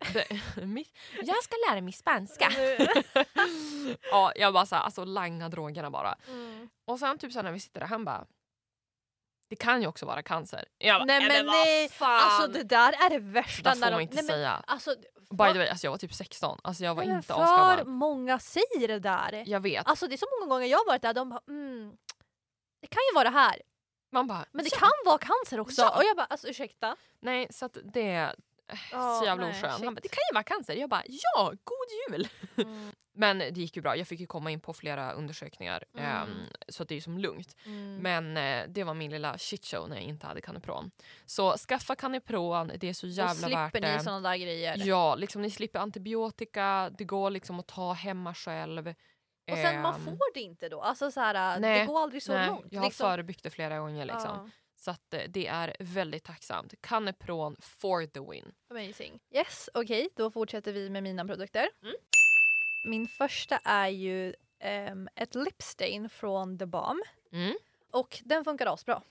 Jag ska lära mig spanska. ja, jag bara så här, alltså langa drogerna bara. Mm. Och sen typ så när vi sitter där, han bara, det kan ju också vara cancer. Jag bara, Nej men nej, fan. alltså det där är det värsta. det när får de- man inte nej, men, säga. Alltså, By the way, alltså jag var typ 16. Alltså jag var nej, men inte för asgammal. många säger det där. Jag vet. Alltså det är så många gånger jag har varit där, de bara mm, det kan ju vara det här. Man bara, Men det ja. kan vara cancer också. Ja. Och jag bara alltså ursäkta. Nej, så att det så jävla oskön. Han bara, det kan ju vara cancer. Jag bara, ja, god jul! Mm. Men det gick ju bra. Jag fick ju komma in på flera undersökningar. Mm. ehm, så det är ju som lugnt. Mm. Men eh, det var min lilla shitshow när jag inte hade Canipron. Så skaffa Canipron, det är så jävla värt slipper ni det. såna där grejer. Ja, liksom ni slipper antibiotika, det går liksom att ta hemma själv. Och sen man Ehm, får det inte då. Alltså så här, nej, det går aldrig så nej, långt. Jag har liksom. förebyggt det flera gånger. Liksom. Ja, Så att, eh, det är väldigt tacksamt. Canipron for the win. amazing. Yes, okej, då fortsätter vi med mina produkter. Mm. Min första är ju ehm, ett lipstain från The Balm. Mm. Och den funkar asbra.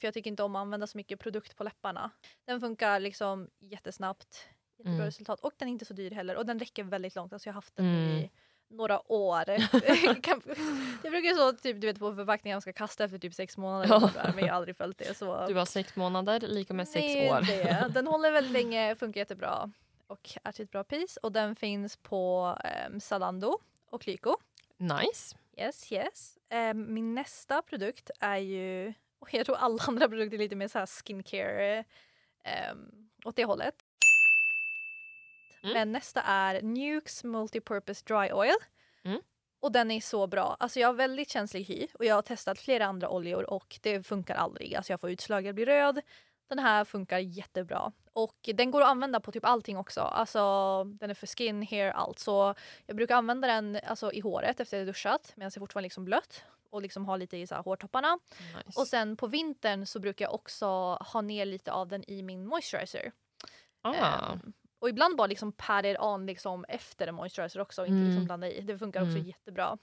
För jag tycker inte om att använda så mycket produkt på läpparna. Den funkar liksom jättesnabbt. Jättebra Mm. resultat. Och den är inte så dyr heller. Och den räcker väldigt långt. Alltså jag har haft den Mm. i några år. Jag brukar så typ du vet på förpackningen jag ska kasta efter typ sex månader. Ja. Men jag har aldrig följt det. Så. Du har sex månader, lika med sex Nej, år. Det. Den håller väldigt länge, funkar jättebra. Och är till ett bra pris. Och den finns på um, Zalando och Lyko. Nice. Yes, yes. Ehm, min nästa produkt är ju, och jag tror alla andra produkter är lite mer så här skincare um, åt det hållet. Mm. Men nästa är Nukes Multipurpose Dry Oil. Mm. Och den är så bra. Alltså jag har väldigt känslig hy och jag har testat flera andra oljor och det funkar aldrig. Alltså jag får utslag, jag blir röd. Den här funkar jättebra. Och den går att använda på typ allting också. Alltså den är för skin, hair, allt. Så jag brukar använda den alltså, i håret efter jag duschat medan jag fortfarande liksom blött och liksom ha lite i så här, hårtopparna. nice. Och sen på vintern så brukar jag också ha ner lite av den i min moisturizer. ah. Ehm, och ibland bara liksom pat it on liksom efter en moisturizer också och inte Mm. liksom blanda i. Det funkar också Mm. jättebra.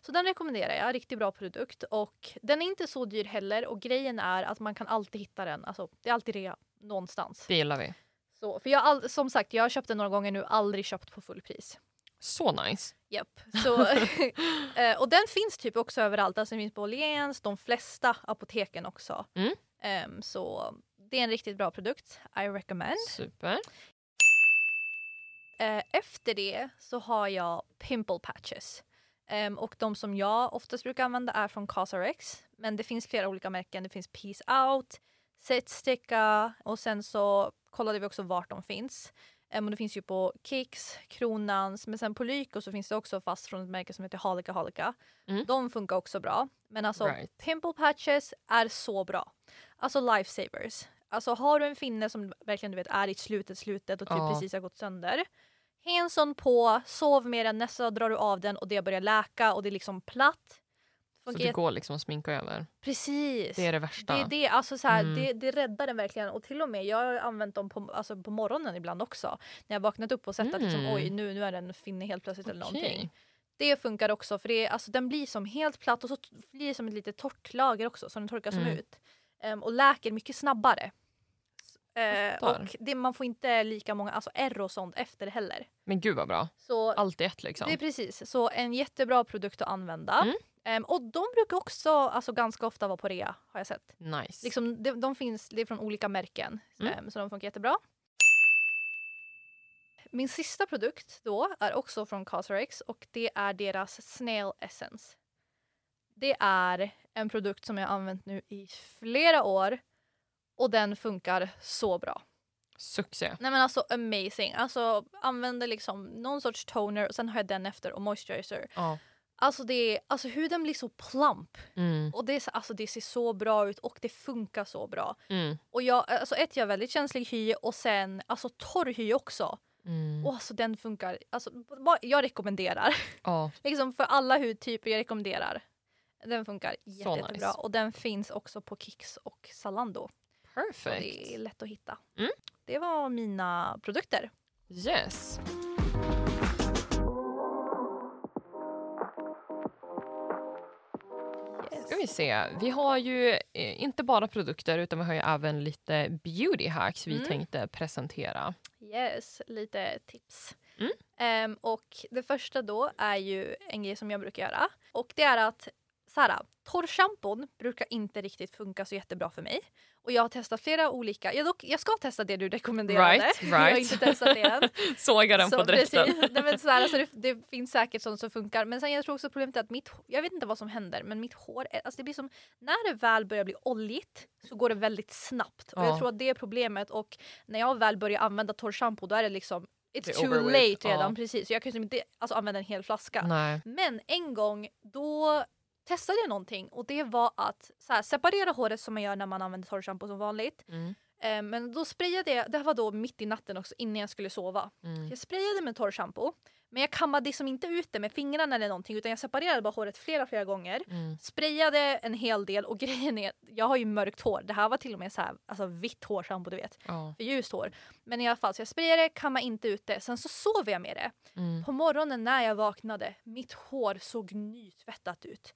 Så den rekommenderar jag. Riktigt bra produkt. Och den är inte så dyr heller och grejen är att man kan alltid hitta den. Alltså, det är alltid rea någonstans. Det gillar vi. Så, för jag all, som sagt, jag har köpt den några gånger nu, aldrig köpt på fullpris. Så nice. Japp. Så, eh, och den finns typ också överallt. Alltså den finns på Åhléns, de flesta apoteken också. Mm. Ehm, så det är en riktigt bra produkt. I recommend. Super. Eh, efter det så har jag pimple patches. Ehm, och de som jag oftast brukar använda är från Casarex. Men det finns flera olika märken. Det finns Peace Out, Setsticka och sen så kollade vi också vart de finns. Um, och det finns ju på Kicks, Kronans, men sen på Lyko så finns det också fast från ett märke som heter Halika Halika. Mm. De funkar också bra. Men alltså Right. pimple patches är så bra. Alltså lifesavers. Alltså har du en finne som verkligen du vet är i slutet slutet och typ Ja. precis har gått sönder. Ha en sån på, sov med den, nästa dag drar du av den och det börjar läka och det är liksom platt. Så Funkar det går liksom att sminka över. Precis. Det är det värsta. Det det, alltså så här, Mm. det, det räddar den verkligen. Och till och med, jag har använt dem på, alltså på morgonen ibland också. När jag vaknat upp och sett att liksom, Mm. oj nu, nu är den finne helt plötsligt eller Okej. någonting. Det funkar också för det, alltså, den blir som helt platt och så blir det som ett litet torrt lager också så den torkar som Mm. ut. Ehm, och läker mycket snabbare. Eh, och det, man får inte lika många alltså ärr och sånt efter heller. Men gud vad bra. Så Allt i ett liksom. det är precis, så en jättebra produkt att använda. Mm. Ehm, och de brukar också alltså, ganska ofta vara på rea har jag sett. Nice. Liksom, de, de finns, det är från olika märken, Mm. ehm, så de funkar jättebra. Min sista produkt då är också från Cosrx och det är deras Snail Essence. Det är en produkt som jag har använt nu i flera år och den funkar så bra. Succé. Nej men alltså amazing. Alltså använder liksom någon sorts toner och sen har jag den efter och moisturizer. Ja. Alltså, det är, alltså huden blir så plump Mm. och det, är, alltså, det ser så bra ut och det funkar så bra. Mm. Och jag, alltså ett, jag är väldigt känslig hy och sen alltså torr hy också. Mm. Och alltså den funkar, alltså jag rekommenderar. Ja. liksom för alla hudtyper jag rekommenderar. Den funkar jätte, Så jättebra nice. och den finns också på Kicks och Zalando. Så det är Perfect. lätt att hitta. Mm. Det var mina produkter. Yes. Ska vi se. Vi har ju eh, inte bara produkter utan vi har ju även lite beauty hacks vi Mm. tänkte presentera. Yes, lite tips. Mm. Ehm, och det första då är ju en grej som jag brukar göra. Och det är att så här, torrschampon brukar inte riktigt funka så jättebra för mig. Och jag har testat flera olika. Jag, dock, jag ska testa det du rekommenderade. Right, Jag har right. inte testat det än. Såga den Så på direkten. precis. Nej, men så här, alltså det, det finns säkert sånt som funkar. Men sen jag tror också problemet är att mitt jag vet inte vad som händer men mitt hår, alltså det blir som, när det väl börjar bli oljigt så går det väldigt snabbt. Och Ja. jag tror att det är problemet och när jag väl börjar använda torrschampo då är det liksom It's Det too late redan Ja. precis. Så jag kan inte alltså, använda en hel flaska. Nej. Men en gång då testade jag någonting och det var att här, separera håret som man gör när man använder torrschampo som vanligt. Mm. Eh, men då sprayade jag, det här var då mitt i natten också innan jag skulle sova. Mm. Jag sprayade med torrschampo men jag kammade liksom inte ut det med fingrarna eller någonting utan jag separerade bara håret flera flera gånger. Mm. Sprayade en hel del och grejen är, jag har ju mörkt hår. Det här var till och med så här, alltså vitt hårschampo du vet. För ljust hår. Men i alla fall så jag sprayade, kammade inte ut det. Sen så sov jag med det. Mm. På morgonen när jag vaknade, mitt hår såg nytvättat ut.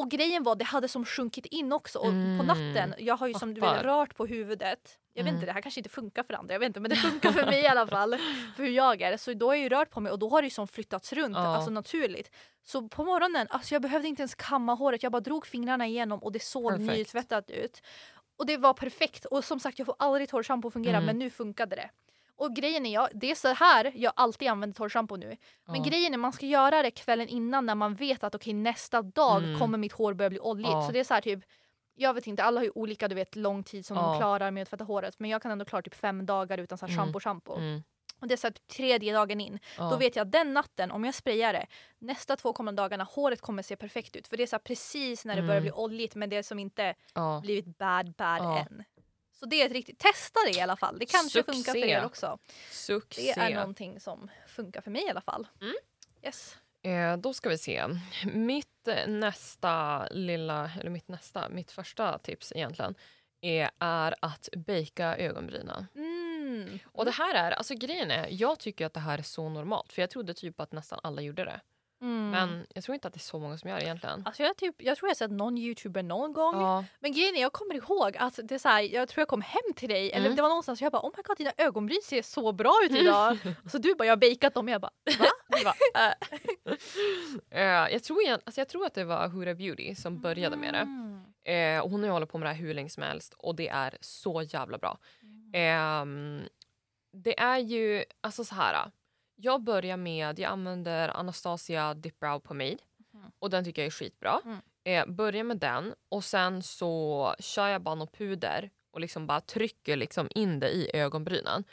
Och grejen var, det hade som sjunkit in också. Och på Mm. natten, jag har ju som du vet rört på huvudet. Jag vet Mm. inte, det här kanske inte funkar för andra, jag vet inte, men det funkar för mig i alla fall. För hur jag är. Så då har jag ju rört på mig och då har det ju som flyttats runt, Ja. alltså naturligt. Så på morgonen, alltså jag behövde inte ens kamma håret, jag bara drog fingrarna igenom och det såg Perfect. nytvättat ut. Och det var perfekt. Och som sagt, jag får aldrig torrschampo att fungera, Mm. men nu funkade det. Och grejen är, jag, det är så här jag alltid använder torrschampo nu. Men Ja. grejen är man ska göra det kvällen innan när man vet att okej nästa dag Mm. kommer mitt hår börja bli oljigt. Ja. Så det är så här typ jag vet inte, alla har ju olika du vet, lång tid som Ja. de klarar med att tvätta håret. Men jag kan ändå klara typ fem dagar utan så här Mm. shampoo shampoo. Mm. Och det är så här, tredje dagen in. Då vet jag den natten, om jag sprayar det, nästa två kommande dagarna, håret kommer se perfekt ut. För det är så här precis när det börjar Mm. bli oljigt men det är som inte blivit bad bad än. Så det är ett riktigt, testa det i alla fall. Det kanske funkar för Succé. er också. Succé. Det är någonting som funkar för mig i alla fall. Mm. Yes. Eh, då ska vi se. Mitt eh, nästa lilla, eller mitt nästa, mitt första tips egentligen är, är att baka ögonbrynen. Mm. Och det här är, alltså grejen är, jag tycker att det här är så normalt för jag trodde typ att nästan alla gjorde det. Mm. Men jag tror inte att det är så många som gör det egentligen. Alltså jag, typ, jag tror jag har sett någon youtuber någon gång. Ja, Men grejen är, jag kommer ihåg att det är så här, jag tror jag kom hem till dig, eller Mm. det var någonstans jag bara oh my god dina ögonbryn ser så bra ut idag. Så du bara jag har bakat dem och jag bara va? Va? Eh, jag, tror igen, alltså jag tror att det var Hura Beauty som började med det. Mm. Eh, och hon har ju hållit på med det här hur länge som helst och det är så jävla bra. Ehm, det är ju, alltså så här. Jag börjar med, jag använder Anastasia Dip Brow Pomade Mhm. och den tycker jag är skitbra. Mm. Eh, börjar med den och sen så kör jag bara något puder och liksom bara trycker liksom in det i ögonbrynen.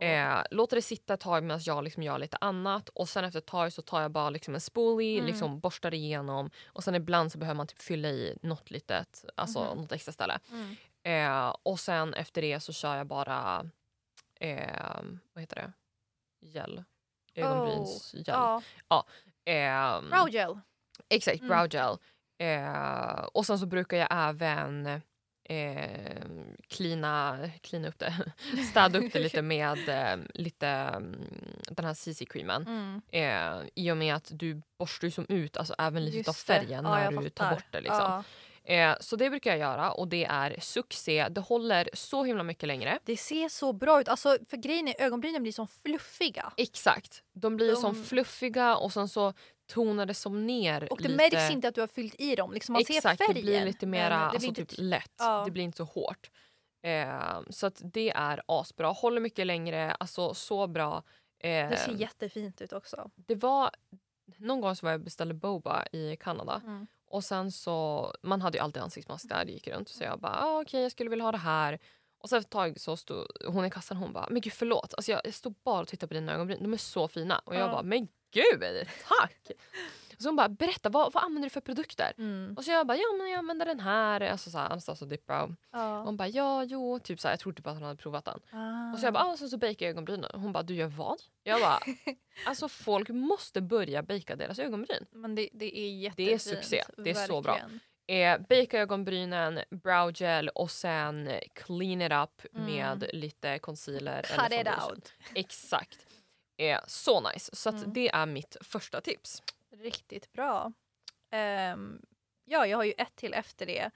Eh, låter det sitta ett tag medan jag liksom gör lite annat och sen efter ett tag så tar jag bara liksom en spoolie, Mm. liksom borstar igenom och sen ibland så behöver man typ fylla i något litet, alltså Mhm. något extra ställe. Mm. Eh, och sen efter det så kör jag bara, eh, vad heter det? Gel. Ögonbrynsgel. Ja, Ehm, brow gel. Exakt, Mm. brow gel. Eh, och sen så brukar jag även eh, cleana upp det, städa upp det lite med eh, lite, mm, den här CC-creamen. Mm. Eh, I och med att du borstar ju som ut alltså även lite Just av färgen Ja, när du tar fattar. bort det. Liksom. Ja. Eh, så det brukar jag göra och det är succé. Det håller så himla mycket längre. Det ser så bra ut. Alltså, för grejen är ögonbrynen blir som fluffiga. Exakt. De blir De- som fluffiga och sen så tonar det som ner Och det lite. märks inte att du har fyllt i dem. Liksom man Exakt, ser färgen. det blir lite det alltså, typ lätt. Ja. Det blir inte så hårt. Eh, så att det är asbra. Håller mycket längre. Alltså så bra. Eh, Det ser jättefint ut också. det var, någon gång så var jag beställde boba i Kanada. Mm. Och sen så, man hade ju alltid ansiktsmask där, det gick runt. Så jag bara, ah, okej jag skulle vilja ha det här. Och sen ett tag så stod hon i kassan hon bara, men gud förlåt. Alltså jag, jag stod bara och tittade på dina ögonbryn, de är så fina. Och jag Ja. bara, men gud, tack! Så hon bara, berätta vad, vad använder du för produkter? Mm. Och så jag bara, ja men jag använder den här, alltså såhär Anastasia Dip Brow. Och Ja. hon bara, ja jo, typ såhär, jag tror typ att hon hade provat den. Ah. Och så jag bara, ah, så, bakar jag ögonbrynen. Hon bara, du gör vad? Jag bara, alltså folk måste börja baka deras ögonbryn. Men det, det är jättefint. Det är succé. Det är så bra. verkligen. Eh, baka ögonbrynen, brow gel och sen clean it up Mm. med lite concealer Cut it out. Exakt. Eh, så nice. Så Mm. det är mitt första tips. Riktigt bra. Ehm, ja, jag har ju ett till efter det.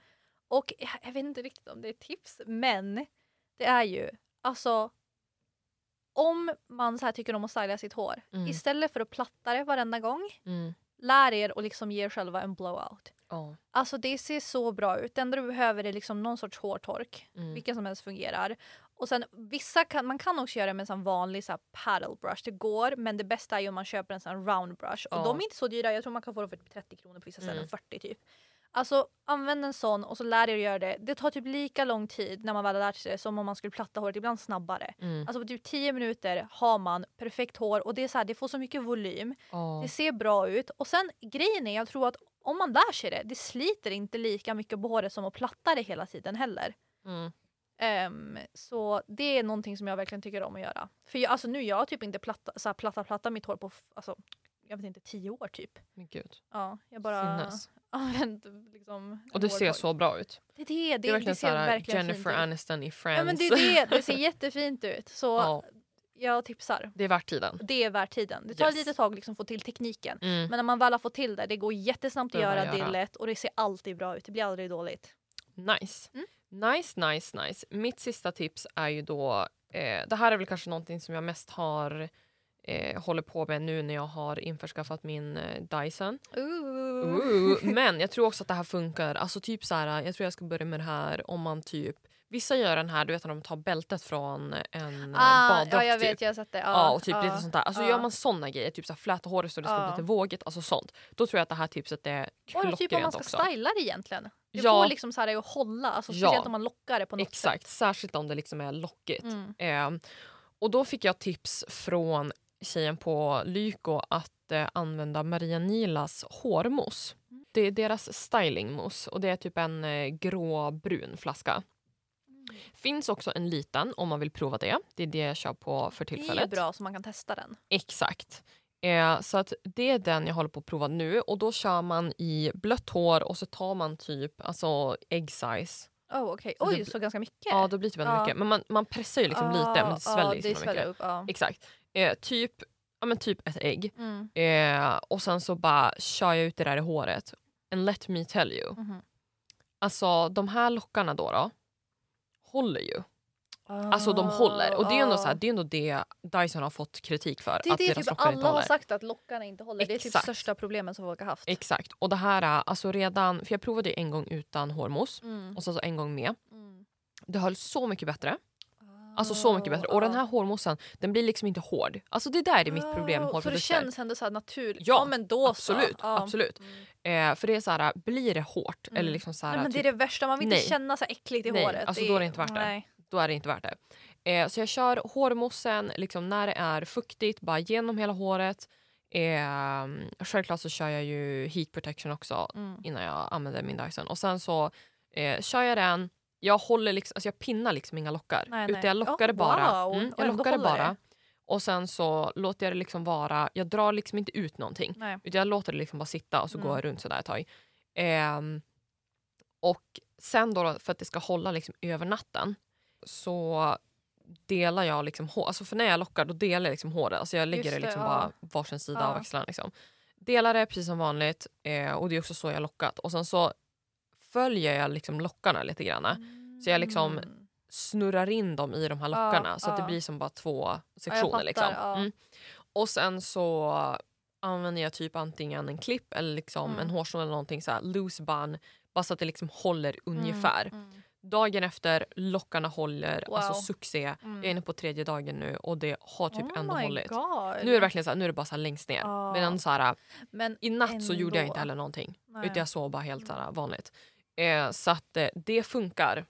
Och jag, jag vet inte riktigt om det är tips, men det är ju alltså om man så här tycker om att styla sitt hår, Mm. istället för att platta det varenda gång, Mm. lär er att liksom ge er själva en blowout. Ja. Alltså det ser så bra ut. Det enda du behöver är liksom någon sorts hårtork. Mm. Vilken som helst fungerar. Och sen vissa kan, man kan också göra det med en sån vanlig så paddle brush. Det går men det bästa är ju om man köper en sån round brush. Och Ja. de är inte så dyra. Jag tror man kan få dem för typ 30 kronor på vissa ställen. Mm. 40 typ. Alltså använd en sån och så lär er att göra det. Det tar typ lika lång tid när man väl har lärt sig det som om man skulle platta håret. Ibland snabbare. Mm. Alltså på typ 10 minuter har man perfekt hår och det är så här, det får så mycket volym. Ja. Det ser bra ut. Och sen grejen är, jag tror att om man lär sig det, det sliter inte lika mycket på håret som att platta det hela tiden heller. Mm. Ehm, så det är någonting som jag verkligen tycker om att göra. För jag, alltså nu jag har typ inte platta, så här, platta, platta mitt hår på alltså, jag vet inte, tio år typ. Men gud. Ja, jag bara Sinnes. använt liksom Och det ser hårtork. så bra ut. Det det, det, Det är verkligen ser såhär verkligen Jennifer fint ut. Aniston i Friends. Ja men det det, det ser jättefint ut. Så Ja, jag tipsar. det är värt tiden. Det är värt tiden. Det tar Yes. ett litet tag liksom att få till tekniken. Mm. Men när man väl har fått till det, det går jättesnabbt att Det göra, att det är göra. lätt och det ser alltid bra ut. Det blir aldrig dåligt. Nice. Mm. Nice, nice, nice. Mitt sista tips är ju då... Eh, det här är väl kanske någonting som jag mest har eh, håller på med nu när jag har införskaffat min eh, Dyson. Ooh. Ooh, men jag tror också att det här funkar. Alltså typ så här, jag tror jag ska börja med det här om man typ... Vissa gör den här, du vet när de tar bältet från en Ah, ah, baddrock. ja, jag typ. vet, jag har sett det. Ja, Ja, och typ ja, lite sånt där. Alltså ja. gör man såna grejer, typ så här fläta håret så det ska Ja. bli lite vågigt, alltså sånt. Då tror jag att det här tipset är Och klockrent typ om man ska också. styla det egentligen. Det Ja. får liksom så här att hålla, alltså, Ja. speciellt om man lockar det på något Exakt, särskilt om det liksom är lockigt. sätt. Mm. Eh, och då fick jag tips från tjejen på Lyko att eh, använda Maria Nilas hårmousse. Mm. Det är deras stylingmousse och det är typ en eh, gråbrun flaska. Finns också en liten om man vill prova det. Det är det jag kör på för Det är tillfället. bra så man kan testa den. Exakt. Eh, så att det är den jag håller på att prova nu och då kör man i blött hår och så tar man typ alltså egg size. Oh. Så Oj, det- så ganska mycket? Ja, då blir det typ ändå Ja. mycket. Men man, man pressar ju liksom Ah, lite men det sväller ja, det mycket. upp. Ja. Exakt. Eh, typ, ja, men typ ett ägg. Mm. Eh, och sen så bara kör jag ut det där i håret. And let me tell you. Mhm. Alltså de här lockarna då, då håller ju. Alltså de håller. Och det är ändå, så här, det, är ändå det Dyson har fått kritik för. Det är att det deras typ alla har sagt att lockarna inte håller. Det är typ Exakt. största problemet som folk har haft. Exakt. Och det här är alltså redan, för jag provade ju en gång utan hårmousse Mm. och sen så en gång med. Mm. Det höll så mycket bättre. Alltså så mycket bättre. Och den här hårmoussen den blir liksom inte hård. Alltså det där är mitt problem med Oh, Så det hårprodukter. känns ändå så här naturligt. Ja, men då absolut, så. Ja. absolut. Mm. Eh, för det är så här, blir det hårt Mm. eller liksom så här, Nej, men det är typ, det värsta, man vill inte nej. känna så äckligt i Nej, håret. alltså då är det inte värt det. Nej. då är det inte värt det. Eh, så jag kör hårmoussen liksom när det är fuktigt, bara genom hela håret. Eh, självklart så kör jag ju heat protection också Mm. innan jag använder min Dyson. Och sen så eh, kör jag den, jag håller liksom, alltså jag pinnar liksom inga lockar. Nej, utan nej. jag lockar det Oh, bara. wow. Mm, jag lockar det bara. det. Och sen så låter jag det liksom vara, jag drar liksom inte ut någonting. Nej. Utan jag låter det liksom bara sitta och så Mm. går jag runt sådär ett tag. Ehm, och sen då för att det ska hålla liksom över natten så delar jag liksom hår. Alltså för när jag lockar då delar jag liksom håret. Alltså jag lägger Just det det, liksom ja. bara varsin sida Ja. av axlarna. Liksom. Delar det precis som vanligt eh, och det är också så jag lockat. Och sen så följer jag liksom lockarna lite grann. Så jag liksom Mm. snurrar in dem i de här lockarna Ja, så att det ja. blir som bara två sektioner. liksom. ja. mm. Och sen så använder jag typ antingen en klipp eller liksom Mm. en hårsnodd eller någonting så här loose bun bara så att det liksom håller ungefär. Mm. Dagen efter, lockarna håller, Wow. alltså succé. Mm. Jag är inne på tredje dagen nu och det har typ oh ändå hållit. God. Nu är det verkligen så här, nu är det bara så längst ner. Ja. Men ändå så här, Men I natt så gjorde jag Ändå. inte heller någonting. Nej. Utan jag sov bara helt så här, vanligt. Eh, så att eh, det funkar.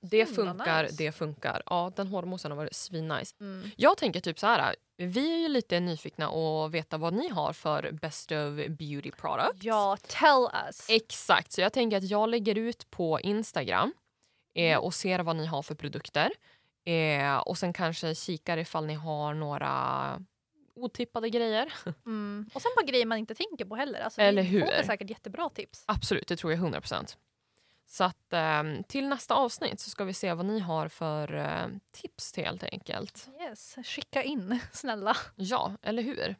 Det vad funkar, nice. det funkar. Ja, den hårmosen har varit svinnice. mm. Jag tänker typ så här. Vi är ju lite nyfikna och veta vad ni har för best of beauty product. Ja, tell us. Exakt, så jag tänker att jag lägger ut på Instagram eh, Mm. och ser vad ni har för produkter. Eh, och sen kanske kikar ifall ni har några otippade grejer. Mm. Och sen bara grejer man inte tänker på heller. Alltså, Eller vi hur? får säkert jättebra tips. Absolut, det tror jag 100%. Så att ehm, till nästa avsnitt så ska vi se vad ni har för eh, tips till helt enkelt. Yes, skicka in snälla. Ja, eller hur?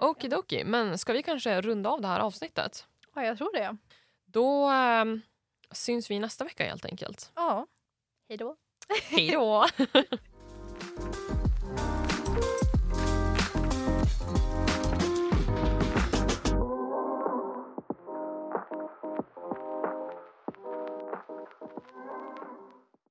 Okidoki, men ska vi kanske runda av det här avsnittet? Ja, jag tror det. Då ehm, syns vi nästa vecka helt enkelt. Ja. Hej då. Hej då!